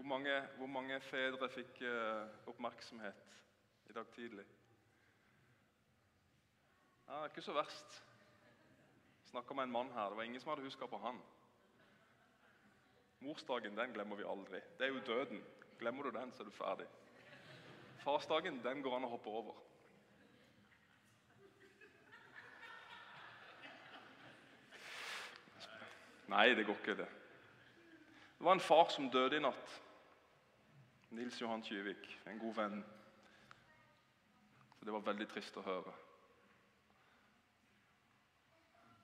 Hvor mange, hvor mange fedre fikk eh, oppmerksomhet i dag tidlig? Ja, det er ikke så verst. Snakka med en mann her. Det var ingen som hadde huska på han. Morsdagen den glemmer vi aldri. Det er jo døden. Glemmer du den, så er du ferdig. Farsdagen den går an å hoppe over. Nei, det går ikke, det. Det var en far som døde i natt. Nils Johan Kyvik, en god venn. Så Det var veldig trist å høre.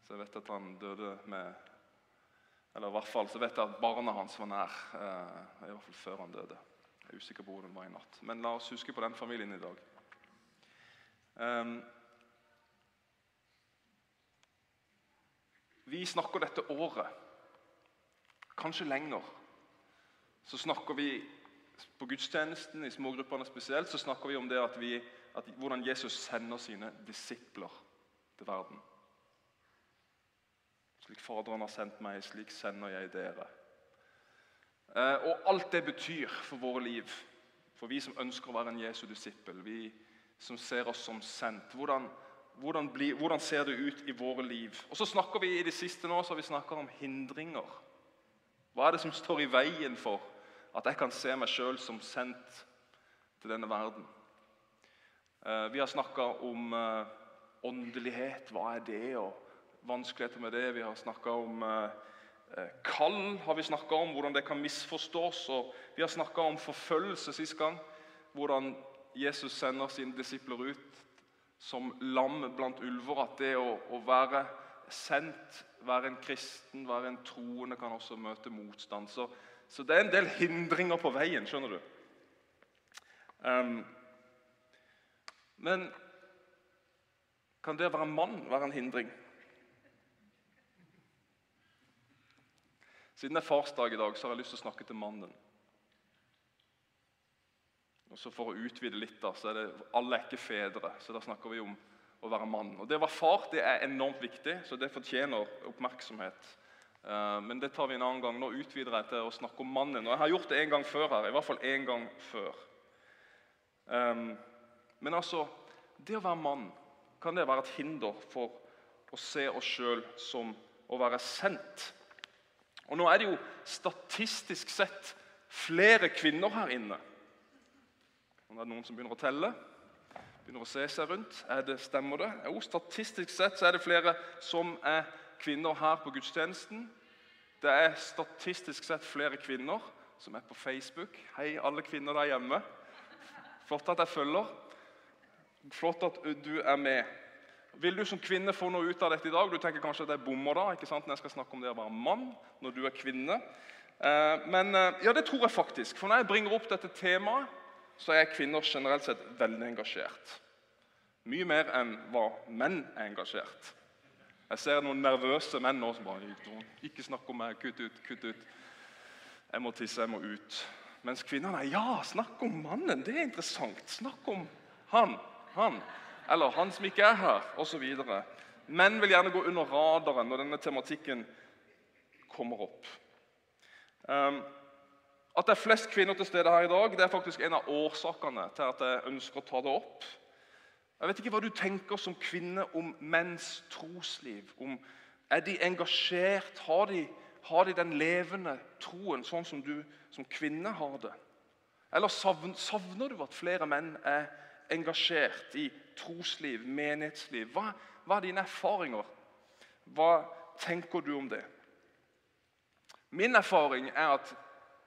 Så jeg vet at han døde med Eller i hvert fall så vet jeg at barna hans var nær. Eh, I hvert fall før han døde. Jeg er usikker på hvor den var i natt. Men la oss huske på den familien i dag. Um, vi snakker dette året, kanskje lenger, så snakker vi på gudstjenesten, i smågruppene spesielt, så snakker vi om det at vi, at hvordan Jesus sender sine disipler til verden. Slik Faderen har sendt meg, slik sender jeg dere. Eh, og alt det betyr for våre liv, for vi som ønsker å være en Jesu disippel, vi som ser oss som sendt. Hvordan, hvordan, bli, hvordan ser det ut i våre liv? Og så snakker vi I det siste nå så vi snakket om hindringer. Hva er det som står i veien for at jeg kan se meg sjøl som sendt til denne verden? Eh, vi har snakka om eh, åndelighet. Hva er det? og vanskeligheter med det. Vi har snakka om eh, kall, har vi om, hvordan det kan misforstås. og Vi har snakka om forfølgelse sist gang. Hvordan Jesus sender sine disipler ut som lam blant ulver. At det å, å være sendt, være en kristen, være en troende, kan også møte motstand. Så, så det er en del hindringer på veien, skjønner du. Um, men kan det å være mann være en hindring? Siden det er farsdag i dag, så har jeg lyst til å snakke til mannen. Og så For å utvide litt, da, så er det alle er ikke fedre. Så da snakker vi om å være mann. Og Det å være far det er enormt viktig, så det fortjener oppmerksomhet. Eh, men det tar vi en annen gang. Nå utvider jeg til å snakke om mannen. Og Jeg har gjort det en gang før her. i hvert fall en gang før. Ehm, men altså, det å være mann, kan det være et hinder for å se oss sjøl som å være sendt? Og Nå er det jo statistisk sett flere kvinner her inne. Nå er det noen som begynner å telle. Begynner å se seg rundt. Er det, Stemmer det? Jo, Statistisk sett så er det flere som er kvinner her på gudstjenesten. Det er statistisk sett flere kvinner som er på Facebook. Hei, alle kvinner der hjemme. Flott at jeg følger. Flott at du er med. Vil du som kvinne få noe ut av dette i dag? Du tenker kanskje at jeg bommer da, ikke sant? når jeg skal snakke om det å være mann når du er kvinne. Eh, men eh, ja, det tror jeg faktisk. For når jeg bringer opp dette temaet, så er kvinner generelt sett veldig engasjert. Mye mer enn hva menn er engasjert. Jeg ser noen nervøse menn nå som bare Ikke snakk om meg. Kutt ut. Kutt ut. Jeg må tisse. Jeg må ut. Mens kvinnene ja, snakk om mannen. Det er interessant. Snakk om han. Han eller 'han som ikke er her', osv. Menn vil gjerne gå under radaren når denne tematikken kommer opp. Um, at det er flest kvinner til stede her i dag, det er faktisk en av årsakene til at jeg ønsker å ta det opp. Jeg vet ikke hva du tenker som kvinne om menns trosliv. Om, er de engasjert? Har de, har de, den levende troen sånn som du som kvinne har det? Eller savner, du at flere menn er engasjert i trosliv, menighetsliv. Hva, hva, er dine erfaringer? Hva tenker du om det? Min erfaring er at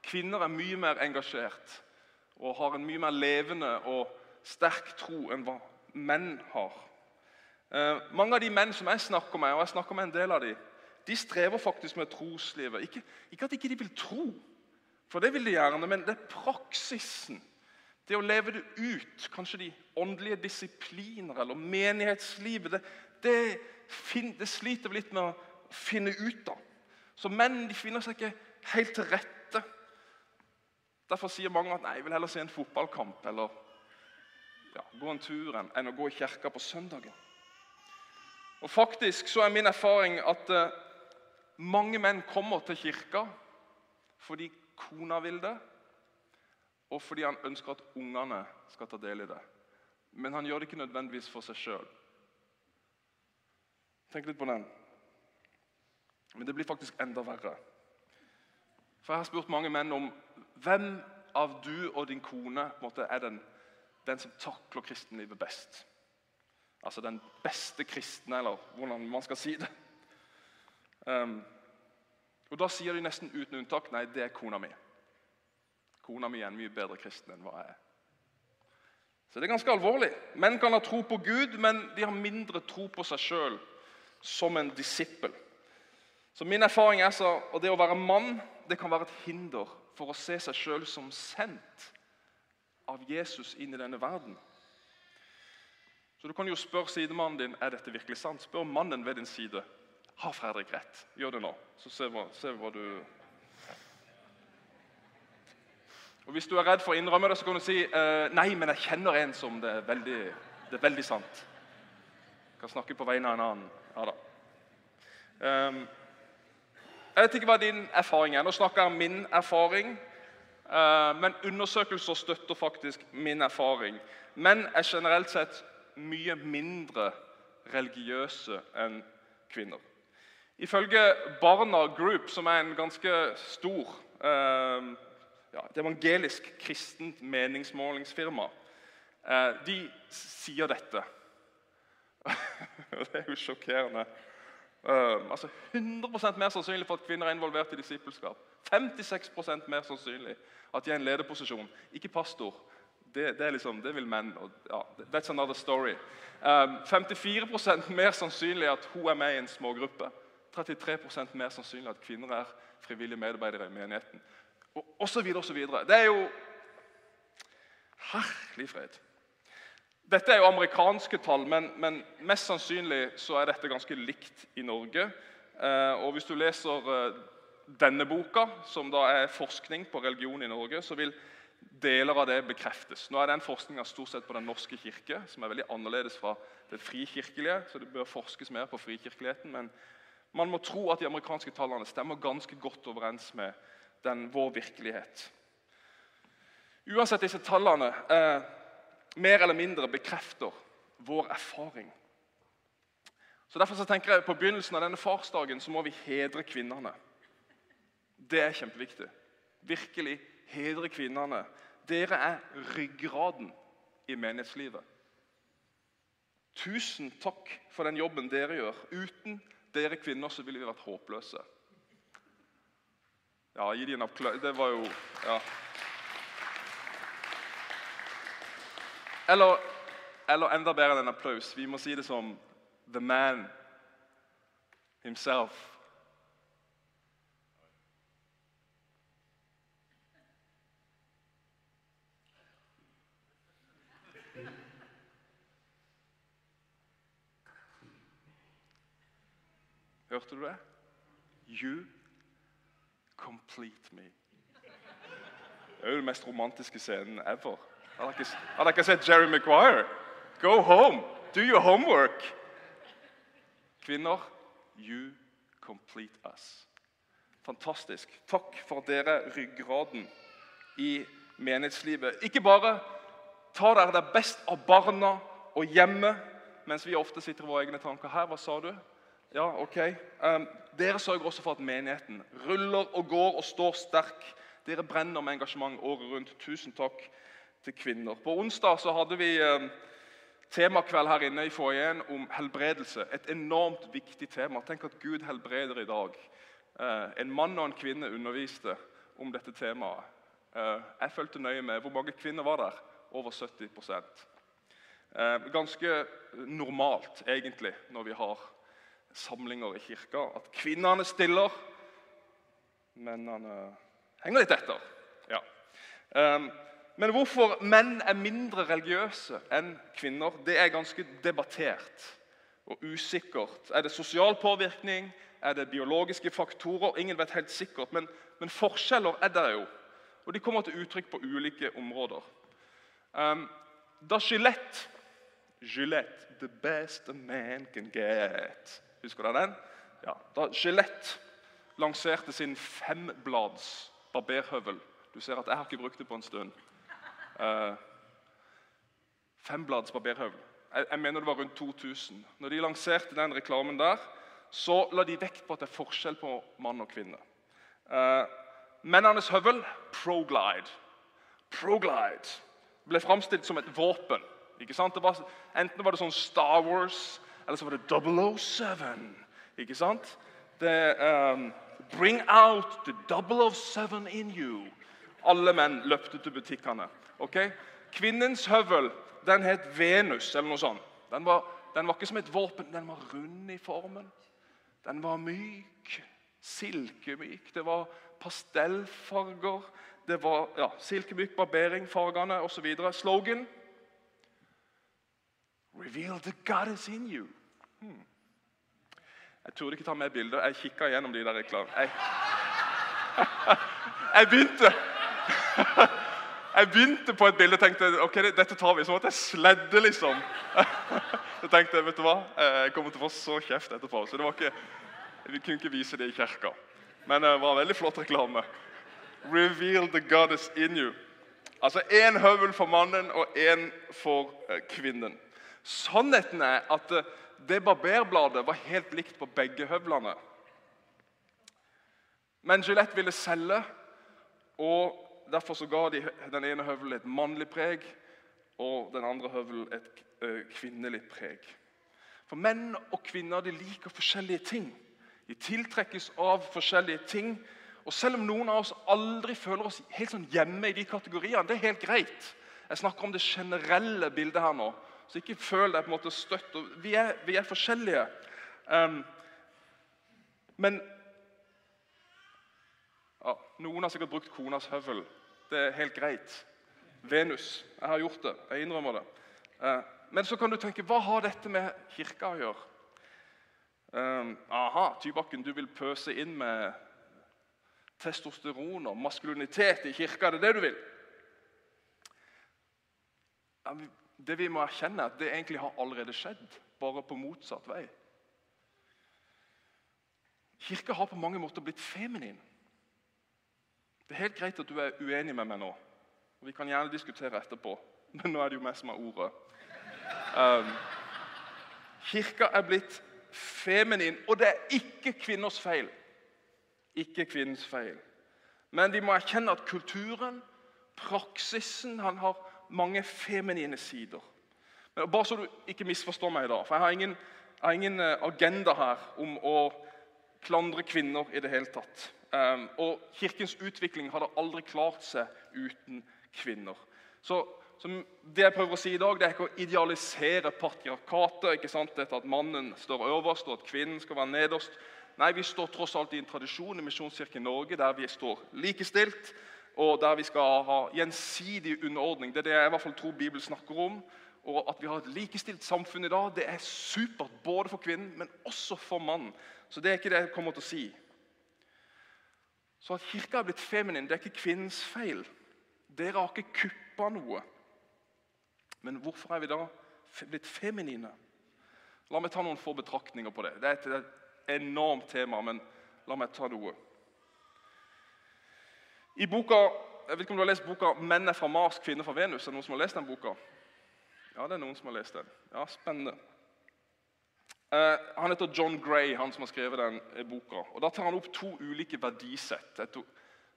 kvinner er mye mer engasjert og har en mye mer levende og sterk tro enn hva menn har. Eh, mange av de menn som jeg snakker med, og jeg snakker med en del av de, de strever faktisk med troslivet. Ikke, ikke at ikke de ikke vil tro, for det vil de gjerne, men det er praksisen det å leve det ut, kanskje de åndelige disipliner eller menighetslivet, det, det, det sliter vi litt med å finne ut av. Så menn de finner seg ikke helt til rette. Derfor sier mange at nei, jeg vil heller se en fotballkamp eller ja, gå en tur enn å gå i kirka på søndagen. Og faktisk så er min erfaring at uh, mange menn kommer til kirka fordi kona vil det, og fordi han ønsker at ungene skal ta del i det. Men han gjør det ikke nødvendigvis for seg sjøl. Tenk litt på den. Men det blir faktisk enda verre. For Jeg har spurt mange menn om hvem av du og din kone måte, er den, den som takler kristenlivet best. Altså den beste kristne, eller hvordan man skal si det. Um, og Da sier de nesten uten unntak nei, det er kona mi. Kona mi er en mye bedre kristen enn hva jeg er. Så det er ganske alvorlig. Menn kan ha tro på Gud, men de har mindre tro på seg sjøl som en disippel. Så min erfaring er så, og det å være mann det kan være et hinder for å se seg sjøl som sendt av Jesus inn i denne verden. Så Du kan jo spørre sidemannen din er dette virkelig sant. Spør mannen ved din side. Har Fredrik rett? Gjør det nå, så se hva, se hva du Og Hvis du er redd for å innrømme det, så kan du si eh, nei, men jeg kjenner en som det er veldig, det er veldig sant. Jeg kan snakke på vegne av en annen. Ja da. Um, jeg vet ikke hva din erfaring er. Nå snakker jeg om min erfaring. Uh, men undersøkelser støtter faktisk min erfaring. Menn er generelt sett mye mindre religiøse enn kvinner. Ifølge Barna Group, som er en ganske stor uh, ja, evangelisk kristent meningsmålingsfirma. Eh, de sier dette. det er jo sjokkerende. Eh, altså 100% mer sannsynlig for at kvinner er involvert i disippelskap. 56% mer sannsynlig at de er i en lederposisjon. Ikke pastor. Det, det, liksom, det vil menn. Og, ja, that's another story. Um, 54% mer sannsynlig at hun er med i en smågruppe. 33% mer sannsynlig at kvinner er frivillige medarbeidere i menigheten og så videre og så videre. Det er jo Herlig fred. Dette er jo amerikanske tall, men, men, mest sannsynlig så er dette ganske likt i Norge. Uh, og Hvis du leser eh, denne boka, som da er forskning på religion i Norge, så vil deler av det bekreftes. Nå er den forskninga stort sett på Den norske kirke, som er veldig annerledes fra det frikirkelige. så det bør forskes mer på frikirkeligheten, Men man må tro at de amerikanske tallene stemmer ganske godt overens med den, vår virkelighet. Uansett disse tallene eh, mer eller mindre bekrefter vår erfaring. Så Derfor så tenker jeg på begynnelsen av denne farsdagen så må vi hedre kvinnene. Det er kjempeviktig. Virkelig hedre kvinnene. Dere er ryggraden i menighetslivet. Tusen takk for den jobben dere gjør. Uten dere kvinner så ville vi vært håpløse. Ja, gi dem en applaus. Det var jo Ja. Eller, eller enda bedre enn en applaus. Vi må si det som The man himself. Hørte du det? You complete me. Det er jo den mest romantiske scenen ever. Har dere ikke sett Jerry Maguire? Go home! Do your homework! Kvinner, you complete us. Fantastisk. Takk for at dere er ryggraden i menighetslivet. Ikke bare tar dere det best av barna og hjemme, mens vi ofte sitter i våre egne tanker. Her, hva sa du? Ja, ok. Um, dere sørger også for at menigheten ruller og går og står sterk. Dere brenner med engasjement året rundt. Tusen takk til kvinner. På onsdag så hadde vi um, temakveld her inne i foajeen om helbredelse. Et enormt viktig tema. Tenk at Gud helbreder i dag. Uh, en mann og en kvinne underviste om dette temaet. Uh, jeg fulgte nøye med. Hvor mange kvinner var der? Over 70 uh, Ganske normalt, egentlig, når vi har samlinger i kirka at kvinnene stiller, mennene henger litt etter. Ja. Um, men hvorfor menn er mindre religiøse enn kvinner, det er ganske debattert og usikkert. Er det sosial påvirkning? Er det biologiske faktorer? Ingen vet helt sikkert. Men, men forskjeller er det jo. Og de kommer til uttrykk på ulike områder. Um, da Gillette Gillette, the best a man can get Husker dere den? Ja, da Gillette lanserte sin femblads barberhøvel Du ser at jeg har ikke brukt det på en stund. Uh, Femblads barberhøvel. Jeg, jeg mener det var rundt 2000. Når de lanserte den reklamen der, så la de vekt på at det er forskjell på mann og kvinne. Uh, mennenes høvel, Proglide. Proglide ble framstilt som et våpen. Ikke sant? Var, enten var det sånn Star Wars, eller så var det 007. Ikke sant? Det, um, Bring out the 007 in you. Alle menn løpte til butikkene. Okay? Kvinnens høvel den het Venus, eller noe sånt. Den var, den var ikke som et våpen, den var rund i formen. Den var myk. Silkemyk. Det var pastellfarger. Det var ja, silkemyk barbering, fargene osv. Slogan Reveal the goddess in you. Hmm. Jeg turde ikke ta med bilder. Jeg kikka gjennom de der reklamene. Jeg, jeg begynte Jeg begynte på et bilde og tenkte ok, dette tar vi. Så måtte jeg sledde, liksom. Så tenkte jeg vet du hva, jeg kommer til å få så kjeft etterpå. Så det var ikke, vi kunne ikke vise det i kirka. Men det var en veldig flott reklame. Reveal the goddess in you. Altså én høvel for mannen og én for eh, kvinnen. Sannheten er at eh, det barberbladet var helt likt på begge høvlene. Men Gillette ville selge, og derfor så ga de den ene høvelen et mannlig preg og den andre høvelen et kvinnelig preg. For Menn og kvinner de liker forskjellige ting. De tiltrekkes av forskjellige ting. Og Selv om noen av oss aldri føler oss helt sånn hjemme i de kategoriene, det er helt greit. Jeg snakker om det generelle bildet her nå. Så ikke føl deg på en måte støtt. Vi er, vi er forskjellige. Um, men ja, Noen har sikkert brukt konas høvel. Det er helt greit. Venus. Jeg har gjort det. Jeg innrømmer det. Uh, men så kan du tenke hva har dette med kirka å gjøre? Um, aha, Tybakken, du vil pøse inn med testosteron og maskulinitet i kirka. Det er det du vil? Ja, det vi må erkjenne, er at det egentlig har allerede skjedd, bare på motsatt vei. Kirka har på mange måter blitt feminin. Det er helt greit at du er uenig med meg nå. og Vi kan gjerne diskutere etterpå, men nå er det jo meg som har ordet. Um, kirka er blitt feminin, og det er ikke kvinners feil. Ikke kvinnens feil. Men vi må erkjenne at kulturen, praksisen, han har mange feminine sider. Men bare så du ikke misforstår meg da, for jeg har ingen, jeg har ingen eh, agenda her om å klandre kvinner i det hele tatt. Um, og Kirkens utvikling hadde aldri klart seg uten kvinner. Så, så, Det jeg prøver å si i dag, det er ikke å idealisere patriarkatet. ikke sant? Dette At mannen står øverst, og at kvinnen skal være nederst. Nei, Vi står tross alt i en tradisjon i Misjonskirken Norge der vi står likestilt og der vi skal ha gjensidig underordning. Det er det jeg i hvert fall tror Bibelen snakker om. Og At vi har et likestilt samfunn i dag, det er supert både for kvinnen, men også for mannen. Så det er ikke det jeg kommer til å si. Så at Kirka er blitt feminin, det er ikke kvinnens feil. Dere har ikke kuppa noe. Men hvorfor er vi da blitt feminine? La meg ta noen få betraktninger på det. Det er et enormt tema, men la meg ta noe. I boka, jeg vet ikke om du har lest boka 'Menn er fra Mars, kvinner fra Venus'? Er det noen som har lest den boka? Ja, det er noen som har lest den. Ja, Spennende. Uh, han heter John Gray, han som har skrevet den eh, boka. Og Da tar han opp to ulike verdisett.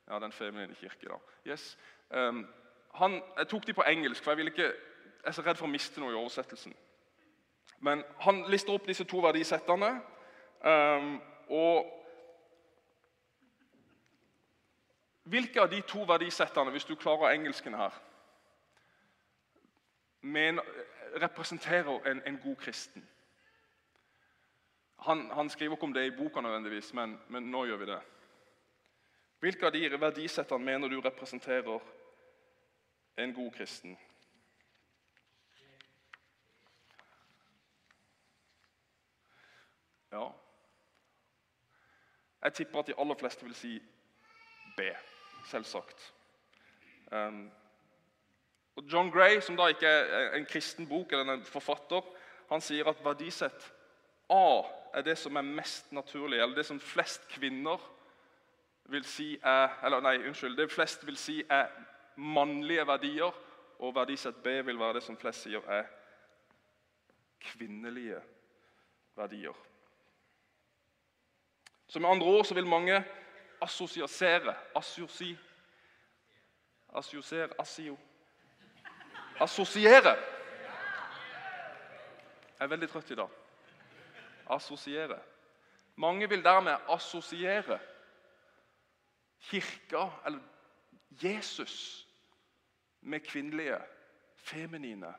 Ja, den feminine kirke, da. Yes. Um, han, jeg tok de på engelsk, for jeg, ikke, jeg er så redd for å miste noe i oversettelsen. Men Han lister opp disse to verdisettene. Um, og Hvilke av de to verdisettene, hvis du klarer engelsken her, men, representerer en, en, god kristen? Han, han, skriver ikke om det i boka, nødvendigvis, men, men nå gjør vi det. Hvilke av de verdisettene mener du representerer en god kristen? Ja Jeg tipper at de aller fleste vil si B selvsagt. Um, og John Gray, som da ikke er en kristen bok eller en forfatter, han sier at verdisett A er det som er mest naturlig, eller det som flest kvinner vil si er Eller nei, unnskyld. Det flest vil si er mannlige verdier, og verdisett B vil være det som flest sier er kvinnelige verdier. Så med andre ord så vil mange assosiasere Assosi Assosiere Assio Assosiere. Jeg er veldig trøtt i dag. Assosiere. Mange vil dermed assosiere kirka, eller Jesus, med kvinnelige, feminine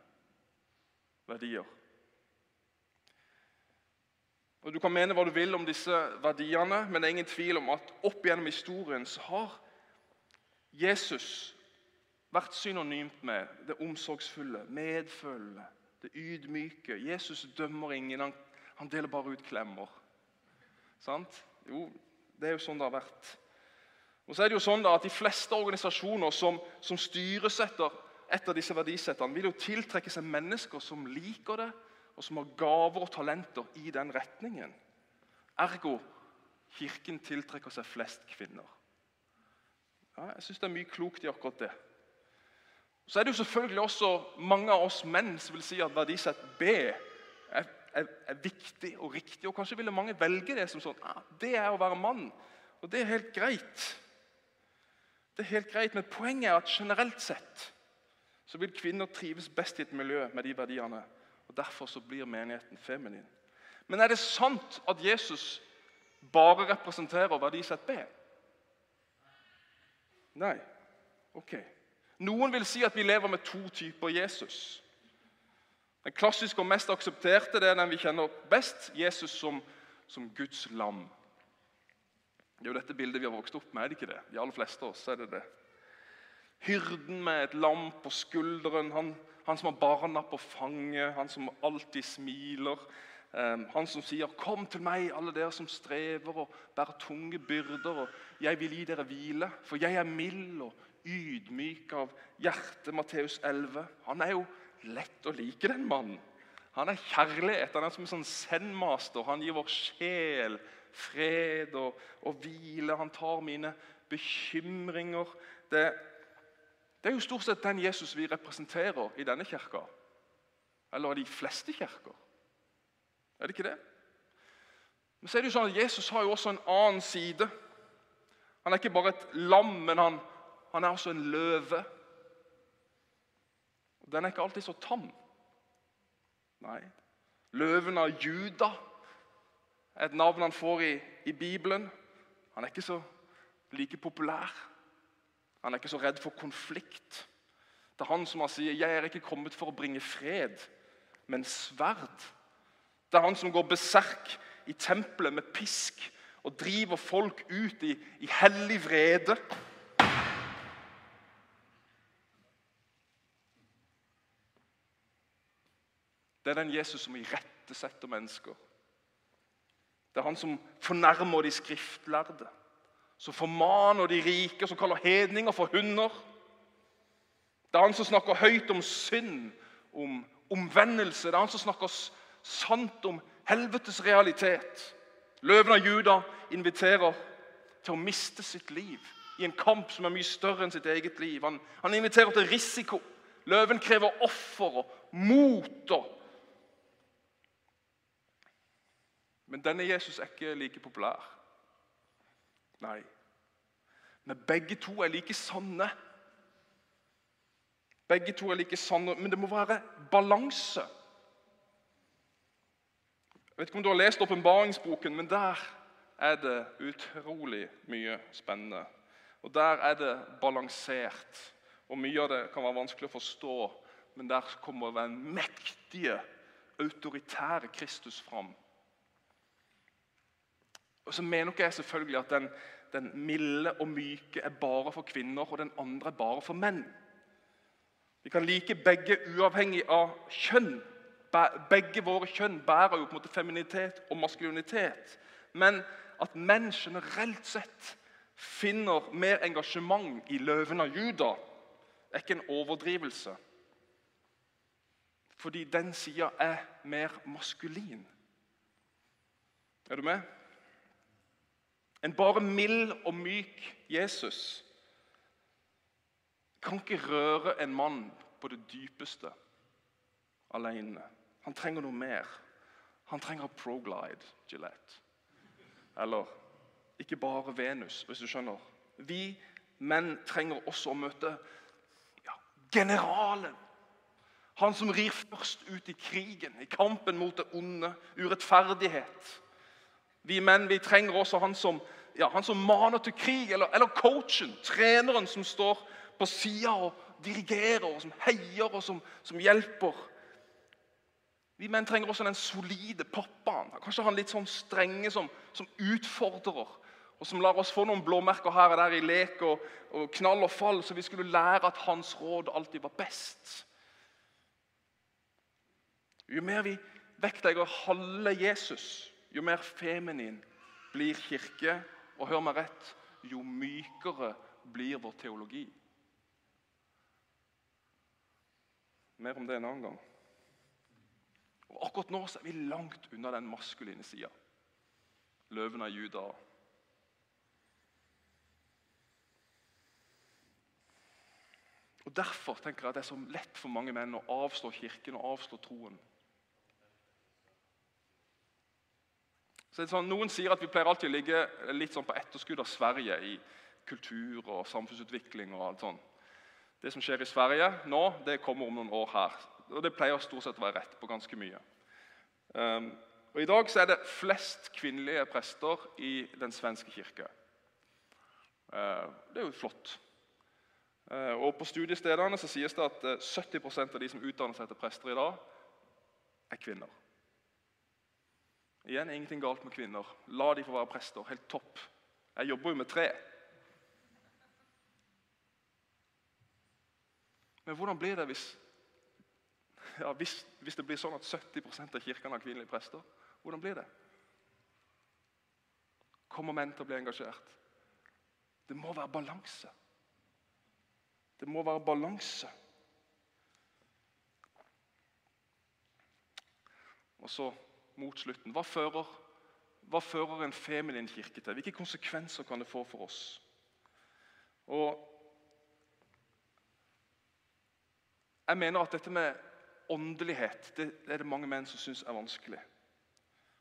verdier. Og Du kan mene hva du vil om disse verdiene, men det er ingen tvil om at opp gjennom historien så har Jesus vært synonymt med det omsorgsfulle, medfølende, det ydmyke. Jesus dømmer ingen, han, han deler bare ut klemmer. Sant? Jo, det er jo sånn det har vært. Og så er det jo sånn da at De fleste organisasjoner som, som styres etter, disse verdisettene, vil jo tiltrekke seg mennesker som liker det, og som har gaver og talenter i den retningen. Ergo Kirken tiltrekker seg flest kvinner. Ja, jeg syns det er mye klokt i akkurat det. Så er det jo selvfølgelig også mange av oss menn som vil si at verdisett B er, er, er viktig og riktig. Og kanskje ville mange velge det som sånn ah, Det er å være mann. Og det er helt greit. Det er helt greit, Men poenget er at generelt sett så vil kvinner trives best i et miljø med de verdiene. Og Derfor så blir menigheten feminin. Men er det sant at Jesus bare representerer verdisett B? Nei. Ok. Noen vil si at vi lever med to typer Jesus. Den klassiske og mest aksepterte det er den vi kjenner best, Jesus som, som Guds lam. Det er jo dette bildet vi har vokst opp med. er det ikke det? De aller fleste av oss er det det. Hyrden med et lam på skulderen, han, han som har barna på fanget, han som alltid smiler. Um, han som sier 'Kom til meg, alle dere som strever og bærer tunge byrder.' og 'Jeg vil gi dere hvile, for jeg er mild og ydmyk av hjerte, Matteus 11. Han er jo lett å like, den mannen. Han er kjærlighet. Han er som en sånn sendmaster. Han gir vår sjel fred og, og hvile. Han tar mine bekymringer. Det, det, er jo stort sett den Jesus vi representerer i denne kirka. Eller de fleste kirker. Er det ikke det? Men så er det jo sånn at Jesus har jo også en annen side. Han er ikke bare et lam, men han, han er også en løve. Den er ikke alltid så tam. Nei. Løven av Juda er et navn han får i, i Bibelen. Han er ikke så like populær. Han er ikke så redd for konflikt. Det er han som har sier 'Jeg er ikke kommet for å bringe fred, men sverd'. Det er han som går beserk i tempelet med pisk og driver folk ut i, i hellig vrede. Det er den Jesus som irettesetter mennesker. Det er han som fornærmer de skriftlærde, som formaner de rike, som kaller hedninger for hunder. Det er han som snakker høyt om synd, om omvendelse. Det er han som snakker sant om helvetes realitet. Løven av Juda inviterer til å miste sitt liv i en kamp som er mye større enn sitt eget liv. Han, han inviterer til risiko. Løven krever offer og mot Men denne Jesus er ikke like populær. Nei. Men begge to er like sanne. Begge to er like sanne, men det må være balanse. Jeg vet ikke om du har lest åpenbaringsboken, men der er det utrolig mye spennende. Og Der er det balansert. Og Mye av det kan være vanskelig å forstå, men der kommer den mektige, autoritære Kristus fram. Og så mener jeg selvfølgelig at den, den milde og myke er bare for kvinner, og den andre er bare for menn. Vi kan like begge uavhengig av kjønn. Begge våre kjønn bærer jo på en måte feminitet og maskulinitet. Men at menn generelt sett finner mer engasjement i løven av Juda, er ikke en overdrivelse. Fordi den sida er mer maskulin. Er du med? En bare mild og myk Jesus kan ikke røre en mann på det dypeste alene. Han trenger noe mer. Han trenger Proglide Gillette. Eller ikke bare Venus, hvis du skjønner. Vi menn trenger også å møte ja, generalen. Han som rir først ut i krigen, i kampen mot det onde, urettferdighet. Vi menn vi trenger også han som, ja, han som maner til krig, eller, eller coachen, treneren som står på sida og dirigerer, og som heier og som, som hjelper. Vi menn trenger også den solide pappaen. Kanskje han litt sånn strenge som, som utfordrer. Og som lar oss få noen blåmerker her og der i lek og, og knall og fall, så vi skulle lære at hans råd alltid var best. Jo mer vi vektlegger halve Jesus, jo mer feminin blir kirke. Og hør meg rett jo mykere blir vår teologi. Mer om det en annen gang. Og Akkurat nå så er vi langt unna den maskuline sida. Løven av Juda. Og Derfor tenker jeg at det er så lett for mange menn å avslå kirken og avslå troen. Sånn, noen sier at vi pleier alltid å ligge litt sånn på etterskudd av Sverige i kultur og samfunnsutvikling. og alt sånt. Det som skjer i Sverige nå, det kommer om noen år her. Og det pleier stort sett å være rett på ganske mye. Um, og I dag så er det flest kvinnelige prester i den svenske kirke. Uh, det er jo flott. Uh, og På studiestedene så sies det at 70% av de som utdanner seg til prester i dag, er kvinner. Igjen ingenting galt med kvinner. La de få være prester. Helt topp. Jeg jobber jo med tre. Men hvordan blir det hvis, ja, hvis, hvis det blir sånn at 70% av kirkene har kvinnelige prester? Hvordan blir det? Kommer menn til å bli engasjert? Det må være balanse. Det må være balanse. Og så mot slutten. Hva fører, hva fører en feminin kirke til? Hvilke konsekvenser kan det få for oss? Og Jeg mener at dette med åndelighet det er det mange menn som syns er vanskelig.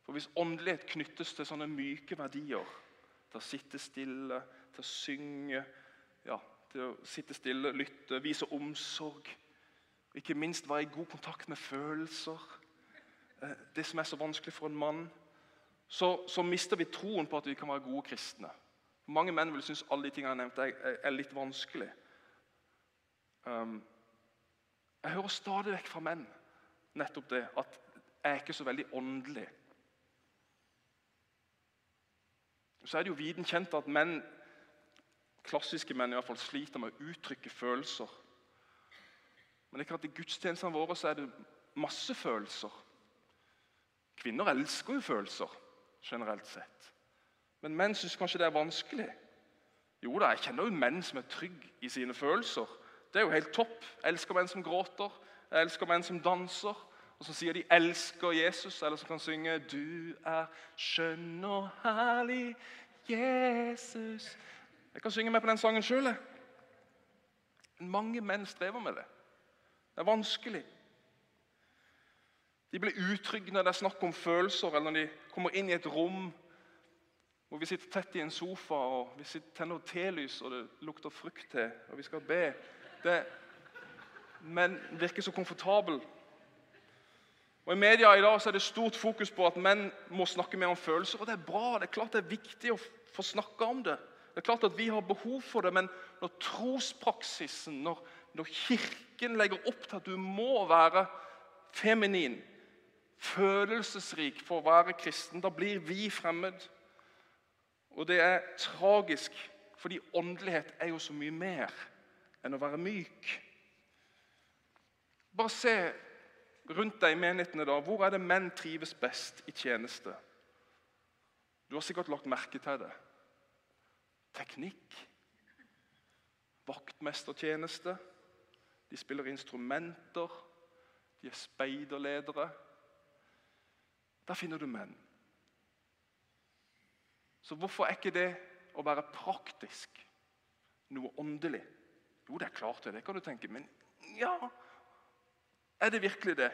For Hvis åndelighet knyttes til sånne myke verdier, til å sitte stille, til å synge, ja, til å sitte stille, lytte, vise omsorg, ikke minst være i god kontakt med følelser det som er så vanskelig for en mann, så, så, mister vi troen på at vi kan være gode kristne. Mange menn vil synes alle de tingene jeg nevnte, er, er litt vanskelig. Um, jeg hører stadig vekk fra menn nettopp det at jeg er ikke så veldig åndelig. Så er det jo viden kjent at menn, klassiske menn i hvert fall, sliter med å uttrykke følelser. Men det er klart i gudstjenestene våre så er det masse følelser. Kvinner elsker jo følelser generelt sett. Men menn syns kanskje det er vanskelig. Jo da, jeg kjenner jo menn som er trygge i sine følelser. Det er jo helt topp. Jeg elsker menn som gråter, jeg elsker menn som danser, og som sier de elsker Jesus, eller som kan synge 'Du er skjønn og herlig, Jesus'. Jeg kan synge med på den sangen sjøl. Men mange menn strever med det. Det er vanskelig. De blir utrygge når det er snakk om følelser, eller når de kommer inn i et rom hvor vi sitter tett i en sofa og vi tenner telys og det lukter frukt til, og vi skal be. Det, men virker så komfortabel. Og I media i dag så er det stort fokus på at menn må snakke mer om følelser. og Det er bra, det er klart det er viktig å få snakke om det. Det er klart at Vi har behov for det, men når trospraksisen, når, når Kirken legger opp til at du må være feminin, følelsesrik for å være kristen. Da blir vi fremmed. Og det er tragisk, fordi åndelighet er jo så mye mer enn å være myk. Bare se rundt deg i menighetene. da. Hvor er det menn trives best i tjeneste? Du har sikkert lagt merke til det. Teknikk. Vaktmestertjeneste. De spiller instrumenter. De er speiderledere. Der finner du menn. Så hvorfor er ikke det å være praktisk noe åndelig? Jo, det er klart det, det kan du tenke. Men ja, Er det virkelig det?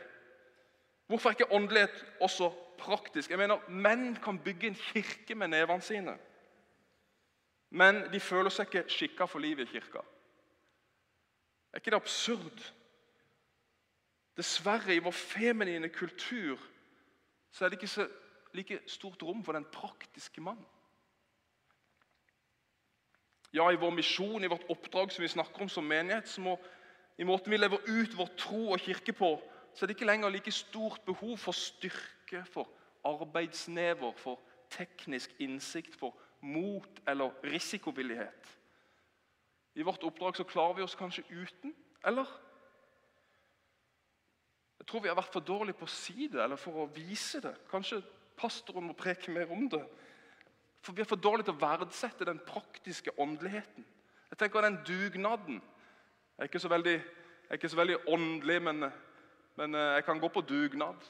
Hvorfor er ikke åndelighet også praktisk? Jeg mener, Menn kan bygge en kirke med nevene sine. Men de føler seg ikke skikka for livet i kirka. Er ikke det absurd? Dessverre, i vår feminine kultur så er det ikke så like stort rom for den praktiske mann. Ja, i vår misjon, i vårt oppdrag som vi snakker om som menighet, som må, i måten vi lever ut vår tro og kirke på, så er det ikke lenger like stort behov for styrke, for arbeidsnever, for teknisk innsikt, for mot eller risikovillighet. I vårt oppdrag så klarer vi oss kanskje uten, eller? Jeg tror vi har vært for dårlige på å si det eller for å vise det. Kanskje pastoren må preke mer om det. For vi er for dårlige til å verdsette den praktiske åndeligheten. Jeg tenker den dugnaden Jeg er ikke så veldig, ikke så veldig åndelig, men, men, eh, jeg kan gå på dugnad.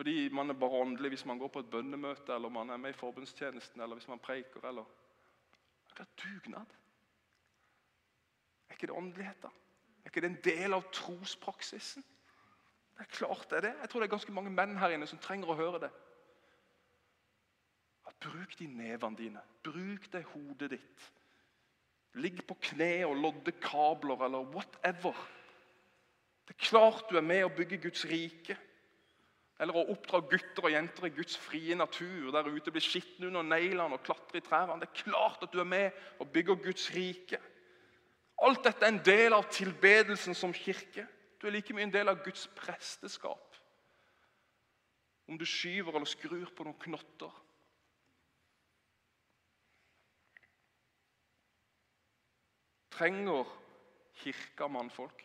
Fordi man er bare åndelig hvis man går på et bønnemøte eller man er med i forbundstjenesten eller hvis man preiker. eller... Det er dugnad. Er ikke det åndelighet, da? Er ikke det en del av trospraksisen? Det er klart det er det. Jeg tror det er ganske mange menn her inne som trenger å høre det. At Bruk de nevene dine. Bruk det hodet ditt. Ligg på kne og lodde kabler eller whatever. Det er klart du er med å bygge Guds rike. Eller å oppdra gutter og jenter i Guds frie natur. Der ute blir skitne under neglene og klatre i trærne. Det er klart at du er med og bygger Guds rike. Alt dette er en del av tilbedelsen som kirke. Du er like mye en del av Guds presteskap. Om du skyver eller skrur på noen knotter. Trenger kirka mannfolk?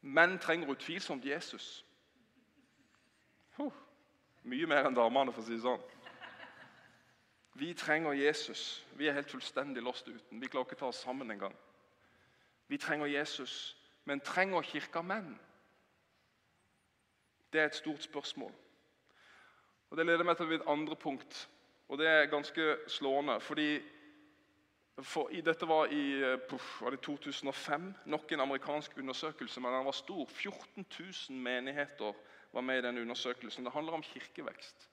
Menn trenger utvilsomt Jesus. Huh. Mye mer enn damene, for å si det sånn. Vi trenger Jesus. Vi er helt fullstendig lost uten. Vi klarer ikke å ta oss sammen engang. Vi trenger Jesus, men trenger kirka menn? Det er et stort spørsmål. Og Det leder meg til mitt andre punkt, og det er ganske slående. fordi for, dette var i eh, puff, var det 2005. Nok en amerikansk undersøkelse, men den var stor. 14 000 menigheter var med i denne undersøkelsen. Det handler om kirkevekst.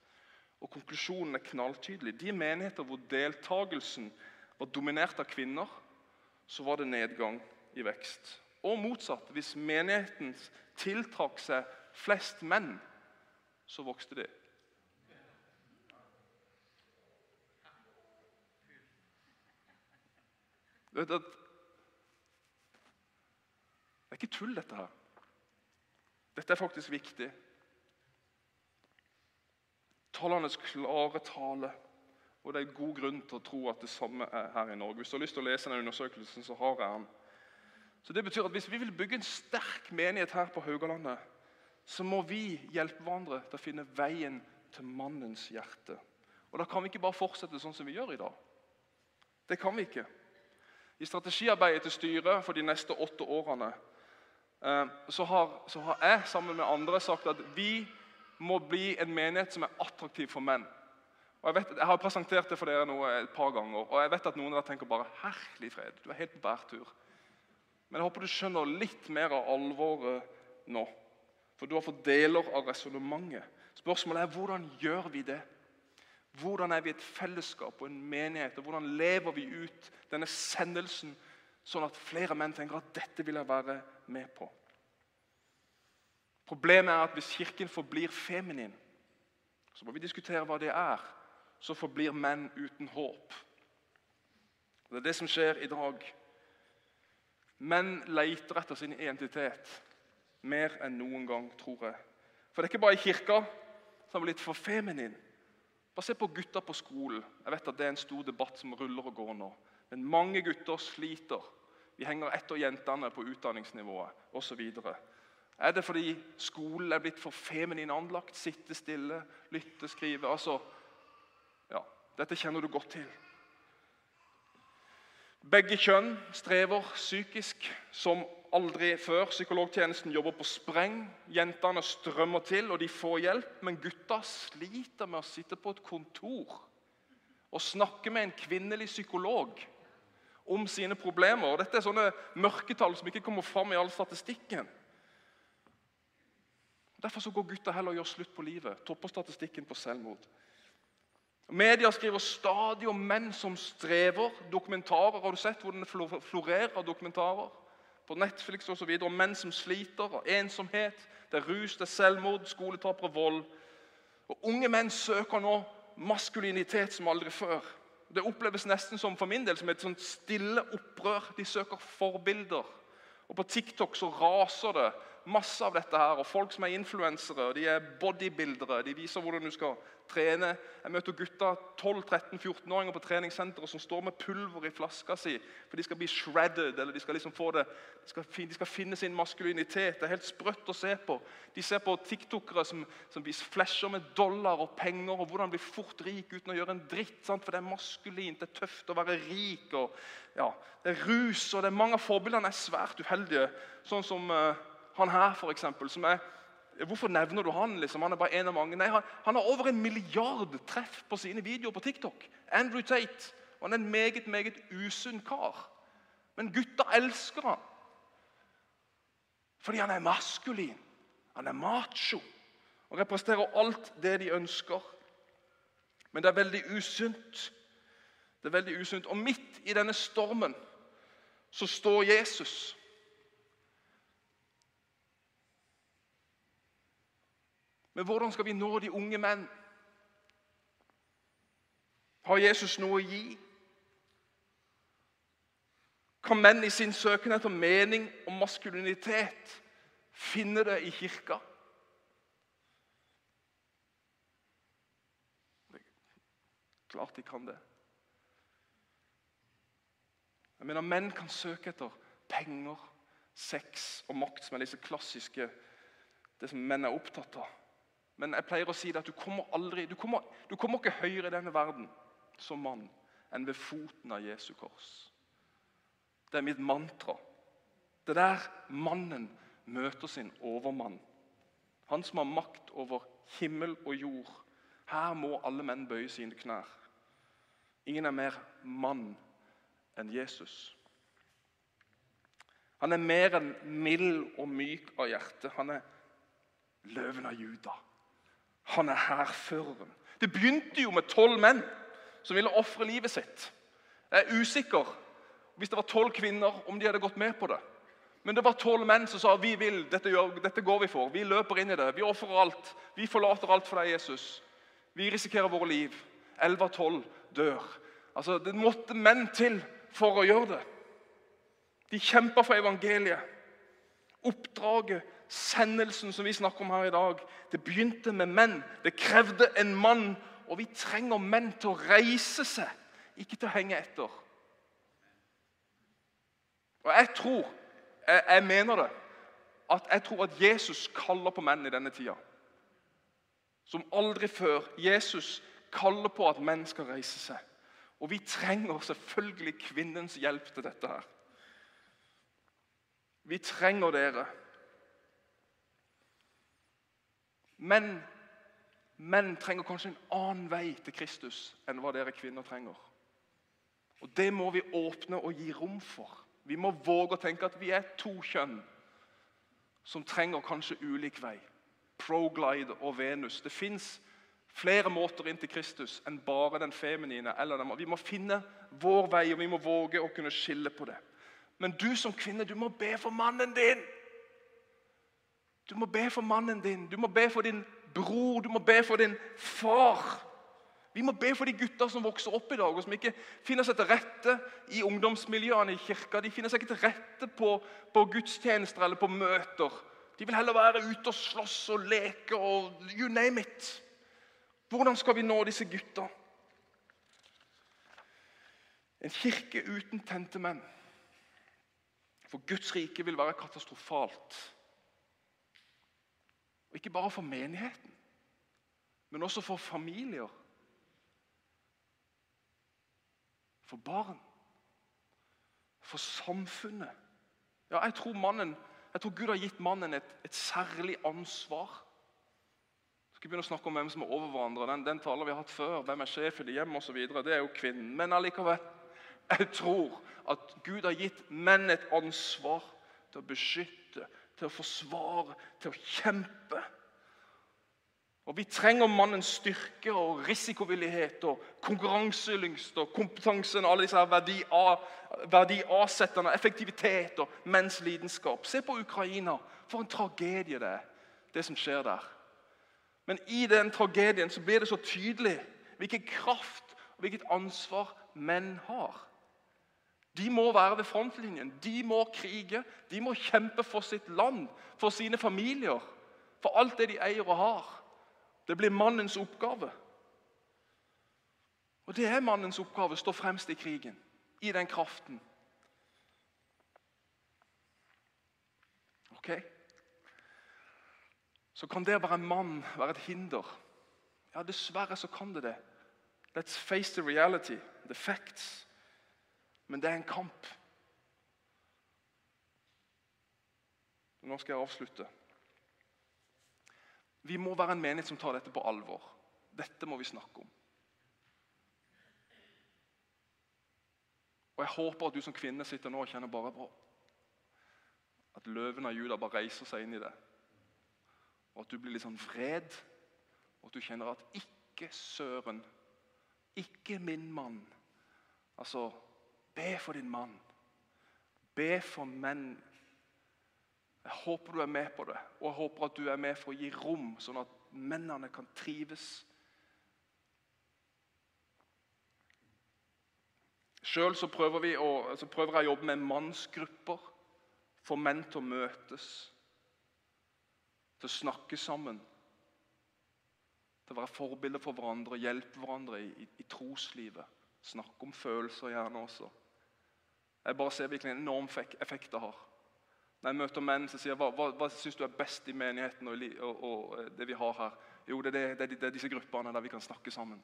Og Konklusjonen er knalltydelig. De menigheter hvor deltagelsen var dominert av kvinner, så var det nedgang i vekst. Og motsatt. Hvis menigheten tiltrakk seg flest menn, så vokste de. Du vet at Det er ikke tull, dette her. Dette er faktisk viktig tallenes klare tale. Og det er god grunn til å tro at det samme er her i Norge. Hvis du har lyst til å lese den undersøkelsen, så har jeg den. Så det betyr at Hvis vi vil bygge en sterk menighet her på Haugalandet, så må vi hjelpe hverandre til å finne veien til mannens hjerte. Og Da kan vi ikke bare fortsette sånn som vi gjør i dag. Det kan vi ikke. I strategiarbeidet til styret for de neste åtte årene eh, så har, så har jeg sammen med andre sagt at vi må bli en menighet som er attraktiv for menn. Og Jeg, vet, jeg har presentert det for dere nå et par ganger, og jeg vet at noen av dere tenker bare herlig fred, du er helt på bærtur. Men jeg håper du skjønner litt mer av alvoret nå. For du har fått deler av resonnementet. Spørsmålet er hvordan gjør vi det? Hvordan er vi et fellesskap og en menighet? og Hvordan lever vi ut denne sendelsen, sånn at flere menn tenker at dette vil jeg være med på? Problemet er at hvis Kirken forblir feminin, så må vi diskutere hva det er. Så forblir menn uten håp. Det er det som skjer i dag. Menn leter etter sin identitet mer enn noen gang, tror jeg. For det er ikke bare i kirka som er blitt for feminin. Bare se på gutter på skolen. Jeg vet at Det er en stor debatt som ruller og går nå. Men mange gutter sliter. Vi henger etter jentene på utdanningsnivået osv. Er det fordi skolen er blitt for feminin anlagt? Sitte stille, lytte, skrive? Altså, ja, Dette kjenner du godt til. Begge kjønn strever psykisk som aldri før. Psykologtjenesten jobber på spreng. Jentene strømmer til, og de får hjelp. Men gutta sliter med å sitte på et kontor og snakke med en kvinnelig psykolog. om sine problemer. Og Dette er sånne mørketall som ikke kommer fram i all statistikken. Derfor så går gutta heller og gjør slutt på livet. Topper statistikken på selvmord. Media skriver stadig om menn som strever. Dokumentarer, Har du sett hvordan det florerer av dokumentarer? På Netflix og videre, Om menn som sliter av ensomhet, det er rus, det er selvmord, skoletapere, vold. Og Unge menn søker nå maskulinitet som aldri før. Det oppleves nesten som for min del som et sånt stille opprør. De søker forbilder. Og På TikTok så raser det masse av dette her. Og folk som er influensere, de er bodybuildere. De viser hvordan du skal trene. Jeg møter gutter 12-13-14-åringer på treningssenteret som står med pulver i flaska si for de skal bli shredded. eller De skal liksom få det, de skal, de skal finne sin maskulinitet. Det er helt sprøtt å se på. De ser på tiktokere som, som flasher med dollar og penger og hvordan bli fort rik uten å gjøre en dritt. Sant? For det er maskulint, det er tøft å være rik. og ja, Det er rus, og det er mange av forbildene er svært uheldige. Sånn som uh, han her, for eksempel, som er Hvorfor nevner du han? liksom? Han er bare en av mange. Nei, han, han, har over en milliard treff på sine videoer på TikTok. Andrew Tate. Han er en meget meget usunn kar. Men gutta elsker han. Fordi han er maskulin. Han er macho. Og representerer alt det de ønsker. Men det er veldig usunt. Det er veldig usunt. Og midt i denne stormen så står Jesus. Men hvordan skal vi nå de unge menn? Har Jesus noe å gi? Kan menn i sin søken etter mening og maskulinitet finne det i kirka? Klart de kan det. Jeg mener Menn kan søke etter penger, sex og makt, som er disse klassiske det som menn er opptatt av. Men jeg pleier å si det at du kommer aldri, du kommer, du kommer ikke høyere i denne verden som mann enn ved foten av Jesu kors. Det er mitt mantra. Det er der mannen møter sin overmann. Han som har makt over himmel og jord. Her må alle menn bøye sine knær. Ingen er mer mann enn Jesus. Han er mer enn mild og myk av hjerte. Han er løven av Juda. Han er hærføreren. Det begynte jo med tolv menn som ville ofre livet sitt. Jeg er usikker hvis det var tolv kvinner, om de hadde gått med på det. Men det var tolv menn som sa vi vil, dette, gjør, dette går vi for. Vi løper inn i det. Vi ofrer alt. Vi forlater alt for deg, Jesus. Vi risikerer våre liv. Elleve av tolv dør. Altså, Det måtte menn til for å gjøre det. De kjempa for evangeliet. Oppdraget sendelsen som vi snakker om her i dag, det begynte med menn. Det krevde en mann. Og vi trenger menn til å reise seg, ikke til å henge etter. Og jeg tror, jeg, jeg mener det, at jeg tror at Jesus kaller på menn i denne tida. Som aldri før. Jesus kaller på at menn skal reise seg. Og vi trenger selvfølgelig kvinnens hjelp til dette her. Vi trenger dere. Men menn trenger kanskje en annen vei til Kristus enn hva dere kvinner trenger. Og Det må vi åpne og gi rom for. Vi må våge å tenke at vi er to kjønn som trenger kanskje ulik vei. Proglide og Venus. Det fins flere måter inn til Kristus enn bare den feminine. eller den. Vi må finne vår vei, og vi må våge å kunne skille på det. Men du som kvinne, du må be for mannen din. Du må be for mannen din, du må be for din bror, du må be for din far. Vi må be for de gutter som vokser opp i dag, og som ikke finner seg til rette i ungdomsmiljøene i kirka. De finner seg ikke til rette på, på gudstjenester eller på møter. De vil heller være ute og slåss og leke og you name it. Hvordan skal vi nå disse gutta? En kirke uten tente menn. For Guds rike vil være katastrofalt ikke bare for menigheten, men også for familier. For barn. For samfunnet. Ja, jeg tror, mannen, jeg tror Gud har gitt mannen et, et særlig ansvar. Jeg skal begynne å snakke om hvem som er over hverandre. Den, den taler vi har hatt før. Hvem er sjef i det hjemmet osv. Det er jo kvinnen. Men allikevel. Jeg tror at Gud har gitt menn et ansvar til å beskytte, til å forsvare, til å kjempe. Og Vi trenger mannens styrke og risikovillighet og konkurranselyst og kompetansen, alle disse verdiavsettende effektivitet og menns lidenskap. Se på Ukraina. For en tragedie det er, det som skjer der. Men i den tragedien så blir det så tydelig hvilken kraft og hvilket ansvar menn har. De må være ved frontlinjen. De må krige. De må kjempe for sitt land, for sine familier, for alt det de eier og har. Det blir mannens oppgave. Og det er mannens oppgave å stå fremst i krigen, i den kraften. Ok? Så kan det å være mann være et hinder. Ja, dessverre så kan det det. Let's face the reality, the facts. Men det er en kamp. Nå skal jeg avslutte. Vi må være en menighet som tar dette på alvor. Dette må vi snakke om. Og Jeg håper at du som kvinne sitter nå og kjenner bare på at løven av Juda bare reiser seg inn i det. Og at du blir litt sånn vred, og at du kjenner at 'ikke søren', 'ikke min mann'. Altså, be for din mann. Be for menn jeg håper du er med på det, og jeg håper at du er med for å gi rom, sånn at mennene kan trives. Sjøl prøver, prøver jeg å jobbe med mannsgrupper. Få menn til å møtes, til å snakke sammen. Til å være forbilder for hverandre og hjelpe hverandre i, i, i troslivet. Snakke om følelser gjerne også. Jeg bare ser hvilken enorm effekt det har. Når jeg møter menn som sier hva, hva, hva syns du er best i menigheten og, og, og, eh, det vi har her, jo, det er, det, det er, disse gruppene der vi kan snakke sammen.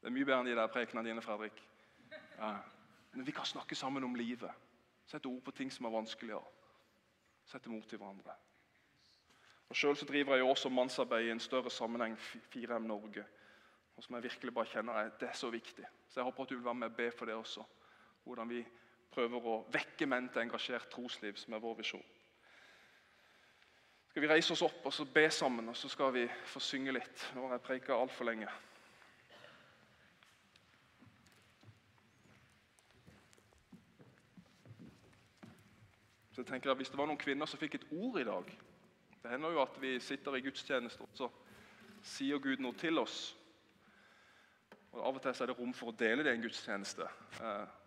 Det er mye bedre enn de der prekenene dine, Fredrik. Ja. Men vi kan snakke sammen om livet. Sette ord på ting som er vanskeligere. Sette mot til hverandre. Og Sjøl driver jeg også mannsarbeid i en større sammenheng, 4M Norge. Og som jeg virkelig bare kjenner er, det er så viktig. Så jeg håper at du vil være med og be for det også. Hvordan vi prøver å vekke menn til engasjert trosliv, som er vår visjon. Skal vi reise oss opp og så be sammen, og så skal vi få synge litt. Nå har jeg preika altfor lenge. Så jeg tenker at Hvis det var noen kvinner som fikk et ord i dag Det hender jo at vi sitter i gudstjeneste, og så sier Gud noe til oss. Og Av og til er det rom for å dele det i en gudstjeneste.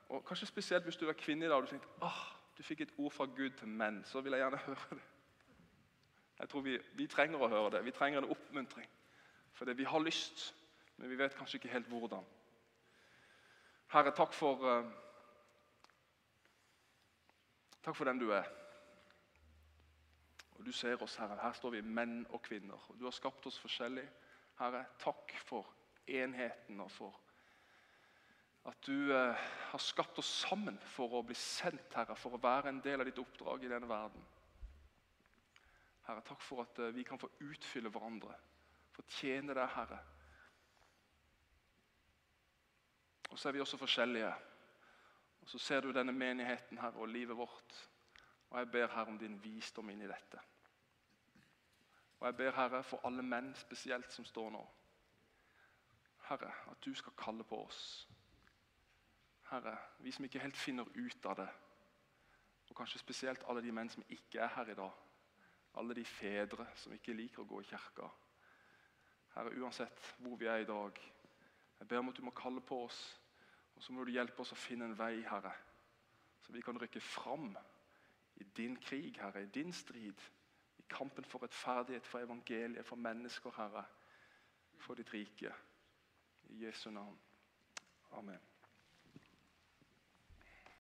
Og Kanskje spesielt hvis du er kvinne i dag og du tenkte ah, du fikk et ord fra Gud til menn. Så vil jeg gjerne høre det. Jeg tror vi, vi trenger å høre det. Vi trenger en oppmuntring. Fordi vi har lyst, men vi vet kanskje ikke helt hvordan. Herre, takk for uh, Takk for den du er. Og Du ser oss, Herre. Her står vi menn og kvinner. Og Du har skapt oss forskjellig. Herre, takk for enheten og for at du eh, har skapt oss sammen for å bli sendt, Herre, for å være en del av ditt oppdrag i denne verden. Herre, takk for at eh, vi kan få utfylle hverandre, få tjene deg, Herre. Og så er vi også forskjellige. Og Så ser du denne menigheten Herre, og livet vårt. Og Jeg ber Herre om din visdom inn i dette. Og Jeg ber Herre for alle menn spesielt som står nå. Herre, at du skal kalle på oss. Herre, vi som ikke helt finner ut av det. Og kanskje spesielt alle de menn som ikke er her i dag. Alle de fedre som ikke liker å gå i kirka. Herre, uansett hvor vi er i dag, jeg ber om at du må kalle på oss. Og så må du hjelpe oss å finne en vei, Herre, så vi kan rykke fram i din krig, Herre, i din strid. I kampen for rettferdighet, for evangeliet, for mennesker, Herre. For ditt rike. I Jesu navn. Amen.